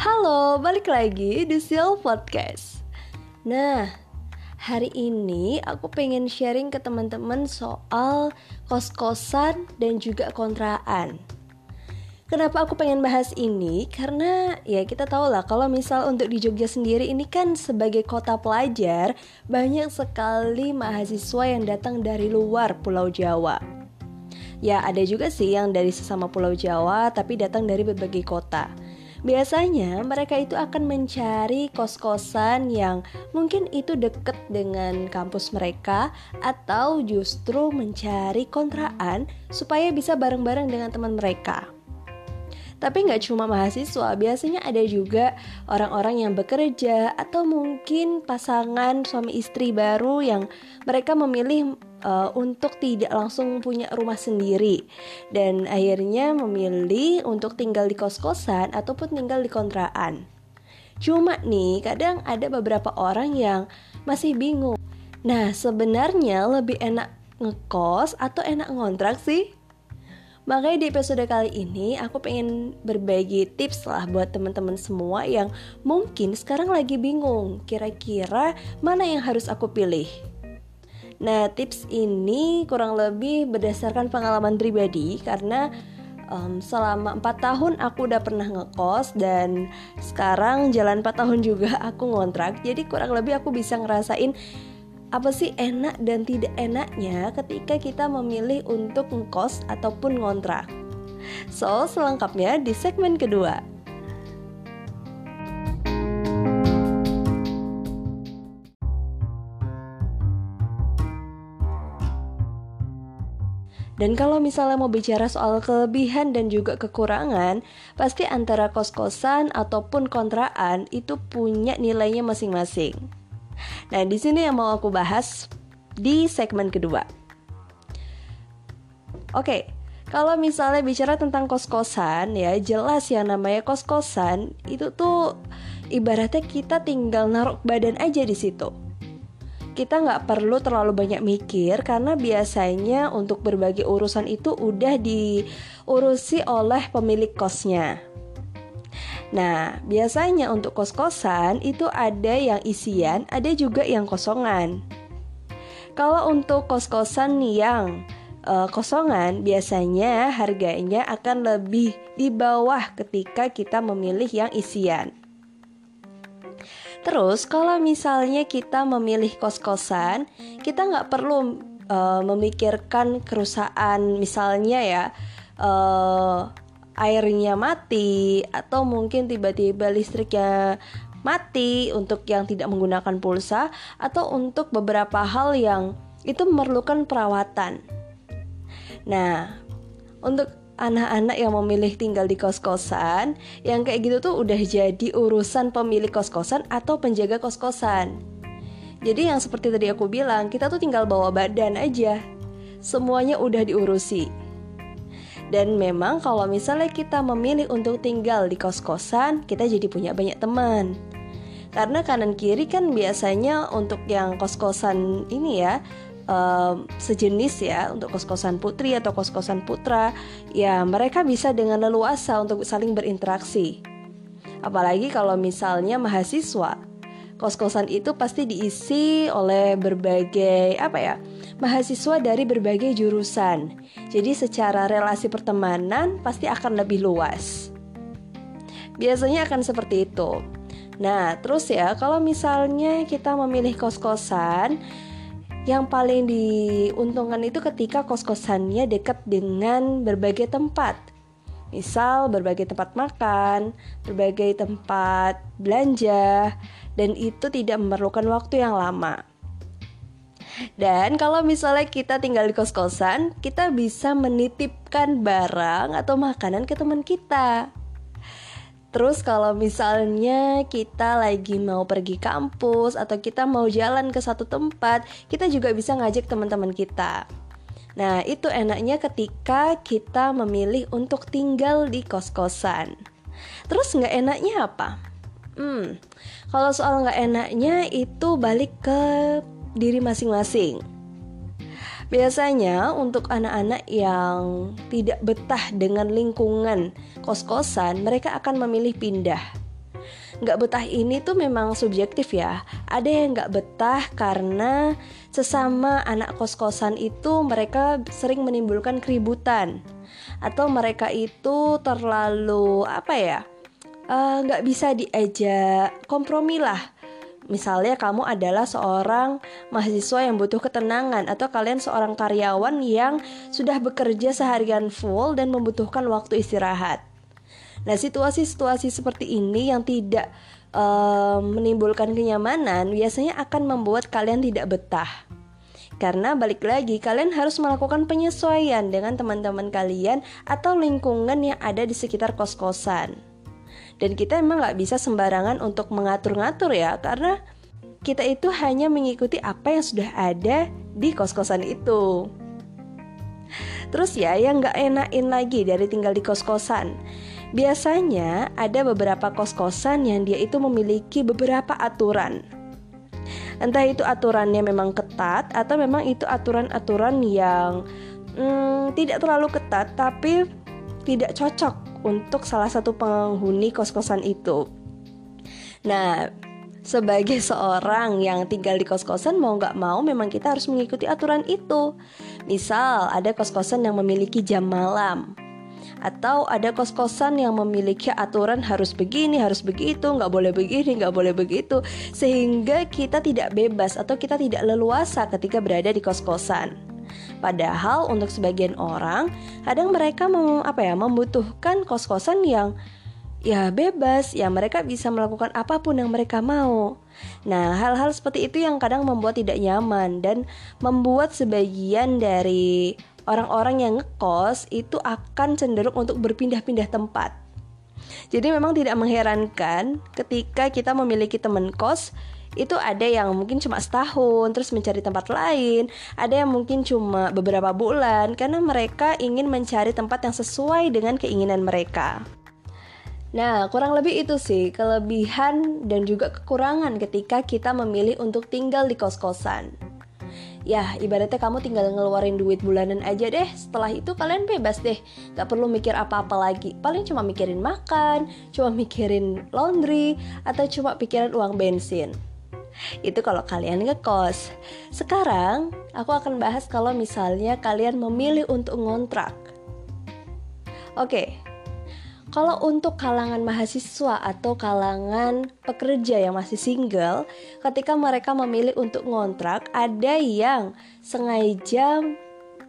Halo, balik lagi di Sil Podcast. Nah, hari ini aku pengen sharing ke teman-teman soal kos-kosan dan juga kontraan. Kenapa aku pengen bahas ini? Karena ya kita tahu lah kalau misal untuk di Jogja sendiri ini kan sebagai kota pelajar banyak sekali mahasiswa yang datang dari luar Pulau Jawa. Ya ada juga sih yang dari sesama Pulau Jawa tapi datang dari berbagai kota. Biasanya mereka itu akan mencari kos-kosan yang mungkin itu deket dengan kampus mereka atau justru mencari kontraan supaya bisa bareng-bareng dengan teman mereka. Tapi nggak cuma mahasiswa, biasanya ada juga orang-orang yang bekerja atau mungkin pasangan suami istri baru yang mereka memilih uh, untuk tidak langsung punya rumah sendiri dan akhirnya memilih untuk tinggal di kos-kosan ataupun tinggal di kontrakan. Cuma nih, kadang ada beberapa orang yang masih bingung. Nah, sebenarnya lebih enak ngekos atau enak ngontrak sih? Makanya di episode kali ini aku pengen berbagi tips lah buat teman-teman semua yang mungkin sekarang lagi bingung kira-kira mana yang harus aku pilih. Nah, tips ini kurang lebih berdasarkan pengalaman pribadi karena um, selama 4 tahun aku udah pernah ngekos dan sekarang jalan 4 tahun juga aku ngontrak. Jadi kurang lebih aku bisa ngerasain apa sih enak dan tidak enaknya ketika kita memilih untuk ngekos ataupun ngontrak. So, selengkapnya di segmen kedua. Dan kalau misalnya mau bicara soal kelebihan dan juga kekurangan, pasti antara kos-kosan ataupun kontraan itu punya nilainya masing-masing. Nah, di sini yang mau aku bahas di segmen kedua. Oke, kalau misalnya bicara tentang kos-kosan ya, jelas ya namanya kos-kosan itu tuh ibaratnya kita tinggal naruh badan aja di situ kita nggak perlu terlalu banyak mikir karena biasanya untuk berbagai urusan itu udah diurusi oleh pemilik kosnya. Nah, biasanya untuk kos-kosan itu ada yang isian, ada juga yang kosongan. Kalau untuk kos-kosan yang uh, kosongan, biasanya harganya akan lebih di bawah ketika kita memilih yang isian. Terus kalau misalnya kita memilih kos-kosan, kita nggak perlu uh, memikirkan kerusakan misalnya ya uh, airnya mati atau mungkin tiba-tiba listriknya mati untuk yang tidak menggunakan pulsa atau untuk beberapa hal yang itu memerlukan perawatan. Nah, untuk anak-anak yang memilih tinggal di kos-kosan yang kayak gitu tuh udah jadi urusan pemilik kos-kosan atau penjaga kos-kosan. Jadi yang seperti tadi aku bilang, kita tuh tinggal bawa badan aja. Semuanya udah diurusi. Dan memang kalau misalnya kita memilih untuk tinggal di kos-kosan, kita jadi punya banyak teman. Karena kanan kiri kan biasanya untuk yang kos-kosan ini ya, um, sejenis ya untuk kos-kosan putri atau kos-kosan putra ya mereka bisa dengan leluasa untuk saling berinteraksi. Apalagi kalau misalnya mahasiswa kos-kosan itu pasti diisi oleh berbagai apa ya mahasiswa dari berbagai jurusan. Jadi secara relasi pertemanan pasti akan lebih luas. Biasanya akan seperti itu. Nah, terus ya, kalau misalnya kita memilih kos-kosan, yang paling diuntungkan itu ketika kos-kosannya dekat dengan berbagai tempat. Misal berbagai tempat makan, berbagai tempat belanja, dan itu tidak memerlukan waktu yang lama. Dan kalau misalnya kita tinggal di kos-kosan, kita bisa menitipkan barang atau makanan ke teman kita. Terus kalau misalnya kita lagi mau pergi kampus atau kita mau jalan ke satu tempat, kita juga bisa ngajak teman-teman kita. Nah, itu enaknya ketika kita memilih untuk tinggal di kos-kosan. Terus nggak enaknya apa? Hmm, kalau soal nggak enaknya itu balik ke diri masing-masing. Biasanya untuk anak-anak yang tidak betah dengan lingkungan kos-kosan, mereka akan memilih pindah. nggak betah ini tuh memang subjektif ya. Ada yang nggak betah karena sesama anak kos-kosan itu mereka sering menimbulkan keributan atau mereka itu terlalu apa ya eh, nggak uh, bisa diajak kompromi lah Misalnya kamu adalah seorang mahasiswa yang butuh ketenangan atau kalian seorang karyawan yang sudah bekerja seharian full dan membutuhkan waktu istirahat. Nah, situasi-situasi seperti ini yang tidak uh, menimbulkan kenyamanan biasanya akan membuat kalian tidak betah. Karena balik lagi, kalian harus melakukan penyesuaian dengan teman-teman kalian atau lingkungan yang ada di sekitar kos-kosan. Dan kita emang nggak bisa sembarangan untuk mengatur-ngatur ya, karena kita itu hanya mengikuti apa yang sudah ada di kos-kosan itu. Terus ya, yang nggak enakin lagi dari tinggal di kos-kosan. Biasanya ada beberapa kos-kosan yang dia itu memiliki beberapa aturan. Entah itu aturannya memang ketat atau memang itu aturan-aturan yang hmm, tidak terlalu ketat tapi tidak cocok untuk salah satu penghuni kos-kosan itu. Nah, sebagai seorang yang tinggal di kos-kosan mau nggak mau memang kita harus mengikuti aturan itu. Misal ada kos-kosan yang memiliki jam malam atau ada kos-kosan yang memiliki aturan harus begini, harus begitu, nggak boleh begini, nggak boleh begitu, sehingga kita tidak bebas atau kita tidak leluasa ketika berada di kos-kosan. Padahal untuk sebagian orang, kadang mereka mem, apa ya, membutuhkan kos-kosan yang ya bebas, ya mereka bisa melakukan apa pun yang mereka mau. Nah, hal-hal seperti itu yang kadang membuat tidak nyaman dan membuat sebagian dari orang-orang yang ngekos itu akan cenderung untuk berpindah-pindah tempat. Jadi memang tidak mengherankan ketika kita memiliki teman kos itu ada yang mungkin cuma setahun terus mencari tempat lain, ada yang mungkin cuma beberapa bulan karena mereka ingin mencari tempat yang sesuai dengan keinginan mereka. Nah, kurang lebih itu sih kelebihan dan juga kekurangan ketika kita memilih untuk tinggal di kos-kosan. Ya, ibaratnya kamu tinggal ngeluarin duit bulanan aja deh. Setelah itu kalian bebas deh. Gak perlu mikir apa-apa lagi. Paling cuma mikirin makan Cuma mikirin laundry Atau cuma pikiran uang bensin itu kalau kalian ngekos. Sekarang aku akan bahas kalau misalnya kalian memilih untuk ngontrak. Oke. Kalau untuk kalangan mahasiswa atau kalangan pekerja yang masih single, ketika mereka memilih untuk ngontrak, ada yang sengaja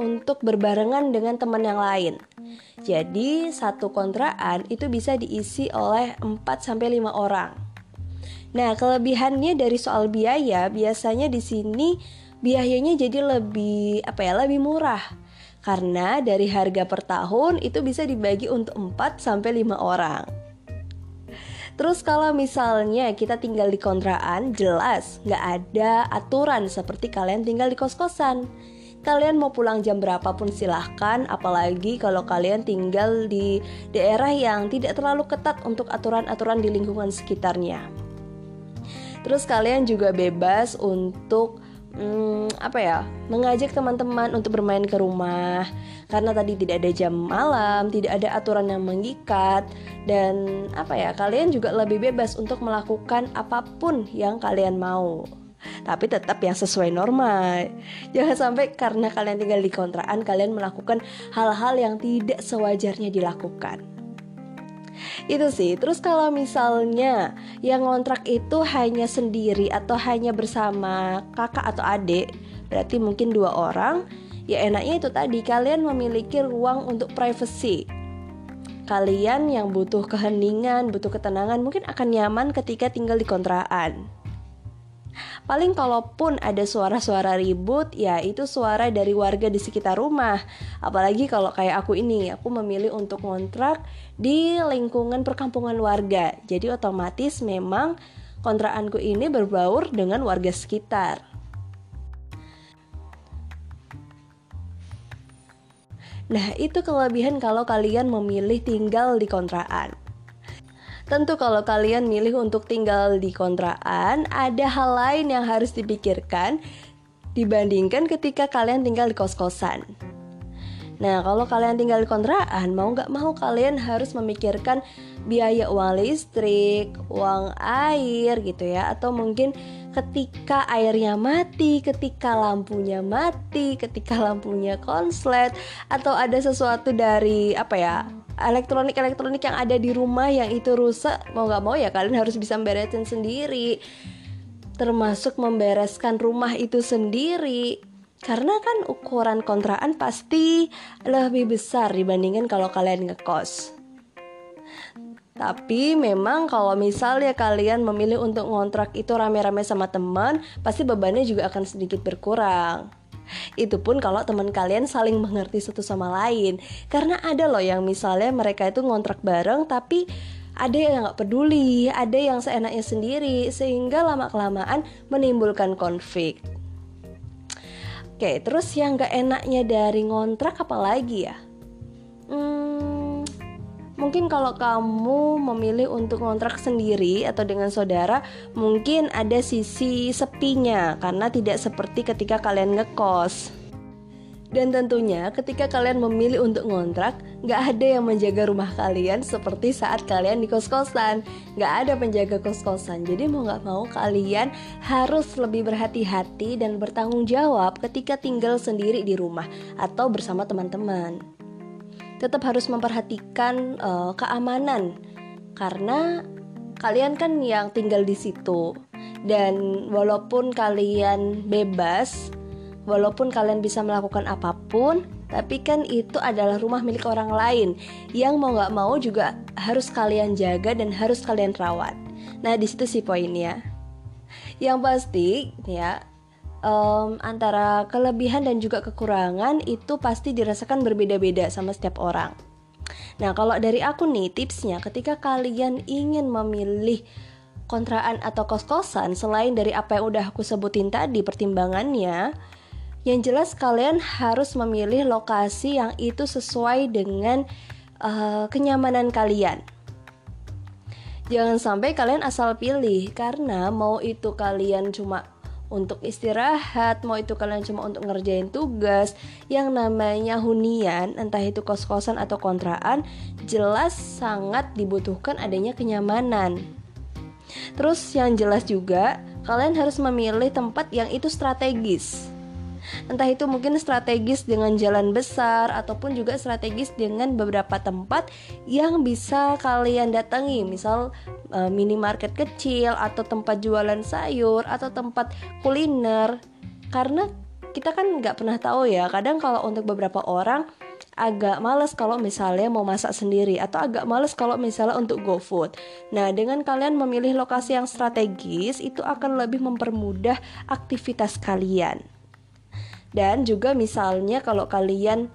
untuk berbarengan dengan teman yang lain. Jadi, satu kontrakan itu bisa diisi oleh 4 sampai 5 orang. Nah, kelebihannya dari soal biaya biasanya di sini biayanya jadi lebih apa ya, lebih murah. Karena dari harga per tahun itu bisa dibagi untuk 4 sampai 5 orang. Terus kalau misalnya kita tinggal di kontrakan, jelas nggak ada aturan seperti kalian tinggal di kos-kosan. Kalian mau pulang jam berapapun silahkan, apalagi kalau kalian tinggal di daerah yang tidak terlalu ketat untuk aturan-aturan di lingkungan sekitarnya. Terus kalian juga bebas untuk hmm, apa ya mengajak teman-teman untuk bermain ke rumah. Karena tadi tidak ada jam malam tidak ada aturan yang mengikat. Dan apa ya kalian juga lebih bebas untuk melakukan apa pun yang kalian mau. Tapi tetap yang sesuai norma jangan sampai karena kalian tinggal di kontrakan kalian melakukan hal-hal yang tidak sewajarnya dilakukan itu sih. Terus kalau misalnya yang ngontrak itu hanya sendiri atau hanya bersama kakak atau adik berarti mungkin dua orang ya enaknya itu tadi kalian memiliki ruang untuk privacy. Kalian yang butuh keheningan butuh ketenangan mungkin akan nyaman ketika tinggal di kontrakan Paling kalaupun ada suara-suara ribut, ya itu suara dari warga di sekitar rumah. Apalagi kalau kayak aku ini, aku memilih untuk ngontrak di lingkungan perkampungan warga. Jadi otomatis memang kontrakanku ini berbaur dengan warga sekitar. Nah, itu kelebihan kalau kalian memilih tinggal di kontrakan. Tentu kalau kalian milih untuk tinggal di kontrakan, ada hal lain yang harus dipikirkan dibandingkan ketika kalian tinggal di kos-kosan. Nah, kalau kalian tinggal di kontrakan, mau nggak mau kalian harus memikirkan biaya uang listrik, uang air gitu ya, atau mungkin ketika airnya mati, ketika lampunya mati, ketika lampunya konslet, atau ada sesuatu dari apa ya elektronik-elektronik yang ada di rumah yang itu rusak, mau nggak mau ya kalian harus bisa memberesin sendiri, termasuk membereskan rumah itu sendiri karena kan ukuran kontrakan pasti lebih besar dibandingkan kalau kalian ngekos. Tapi memang kalau misalnya kalian memilih untuk ngontrak itu rame-rame sama teman, pasti bebannya juga akan sedikit berkurang. Itu pun kalau teman kalian saling mengerti satu sama lain. Karena ada loh yang misalnya mereka itu ngontrak bareng tapi ada yang nggak peduli, ada yang seenaknya sendiri, sehingga lama-kelamaan menimbulkan konflik. Oke, terus yang gak enaknya dari ngontrak apa lagi ya? Mungkin kalau kamu memilih untuk ngontrak sendiri atau dengan saudara, mungkin ada sisi sepinya karena tidak seperti ketika kalian ngekos. Dan tentunya ketika kalian memilih untuk ngontrak, nggak ada yang menjaga rumah kalian seperti saat kalian di kos-kosan. Nggak ada penjaga kos-kosan, jadi mau nggak mau kalian harus lebih berhati-hati dan bertanggung jawab ketika tinggal sendiri di rumah atau bersama teman-teman. Tetap harus memperhatikan uh, keamanan karena kalian kan yang tinggal di situ dan walaupun kalian bebas Walaupun kalian bisa melakukan apa pun, tapi kan itu adalah rumah milik orang lain yang mau nggak mau juga harus kalian jaga dan harus kalian rawat. Nah di situ sih poinnya. Yang pasti ya um, antara kelebihan dan juga kekurangan itu pasti dirasakan berbeda-beda sama setiap orang. Nah kalau dari aku nih tipsnya ketika kalian ingin memilih kontraan atau kos-kosan selain dari apa yang udah aku sebutin tadi pertimbangannya yang jelas kalian harus memilih lokasi yang itu sesuai dengan uh, kenyamanan kalian. Jangan sampai kalian asal pilih karena mau itu kalian cuma untuk istirahat, mau itu kalian cuma untuk ngerjain tugas yang namanya hunian, entah itu kos-kosan atau kontraan, jelas sangat dibutuhkan adanya kenyamanan. Terus yang jelas juga, kalian harus memilih tempat yang itu strategis entah itu mungkin strategis dengan jalan besar ataupun juga strategis dengan beberapa tempat yang bisa kalian datangi misal e, minimarket kecil atau tempat jualan sayur atau tempat kuliner karena kita kan nggak pernah tahu ya kadang kalau untuk beberapa orang agak males kalau misalnya mau masak sendiri atau agak males kalau misalnya untuk go food. Nah, dengan kalian memilih lokasi yang strategis itu akan lebih mempermudah aktivitas kalian. Dan juga misalnya kalau kalian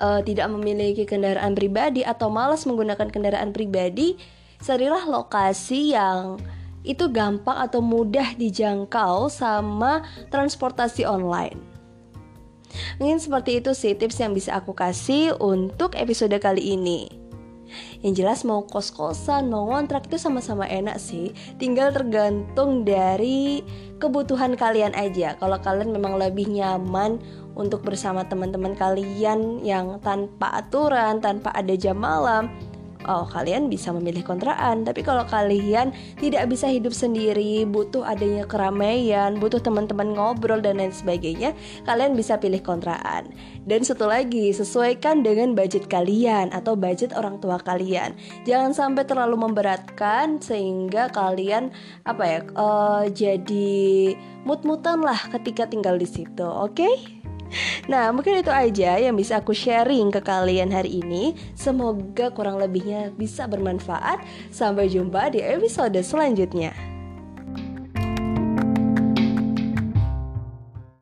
uh, tidak memiliki kendaraan pribadi atau malas menggunakan kendaraan pribadi, carilah lokasi yang itu gampang atau mudah dijangkau sama transportasi online. Mungkin seperti itu sih tips yang bisa aku kasih untuk episode kali ini. Yang jelas mau kos-kosan, mau ngontrak itu sama-sama enak sih. Tinggal tergantung dari kebutuhan kalian aja. Kalau kalian memang lebih nyaman untuk bersama teman-teman kalian yang tanpa aturan, tanpa ada jam malam, oh kalian bisa memilih kontraan. Tapi kalau kalian tidak bisa hidup sendiri butuh adanya keramaian butuh teman-teman ngobrol dan lain sebagainya kalian bisa pilih kontraan. Dan satu lagi sesuaikan dengan budget kalian atau budget orang tua kalian. Jangan sampai terlalu memberatkan sehingga kalian apa ya uh, jadi mut-mutan lah ketika tinggal di situ oke? okay? Nah, mungkin itu aja yang bisa aku sharing ke kalian hari ini. Semoga kurang lebihnya bisa bermanfaat. Sampai jumpa di episode selanjutnya.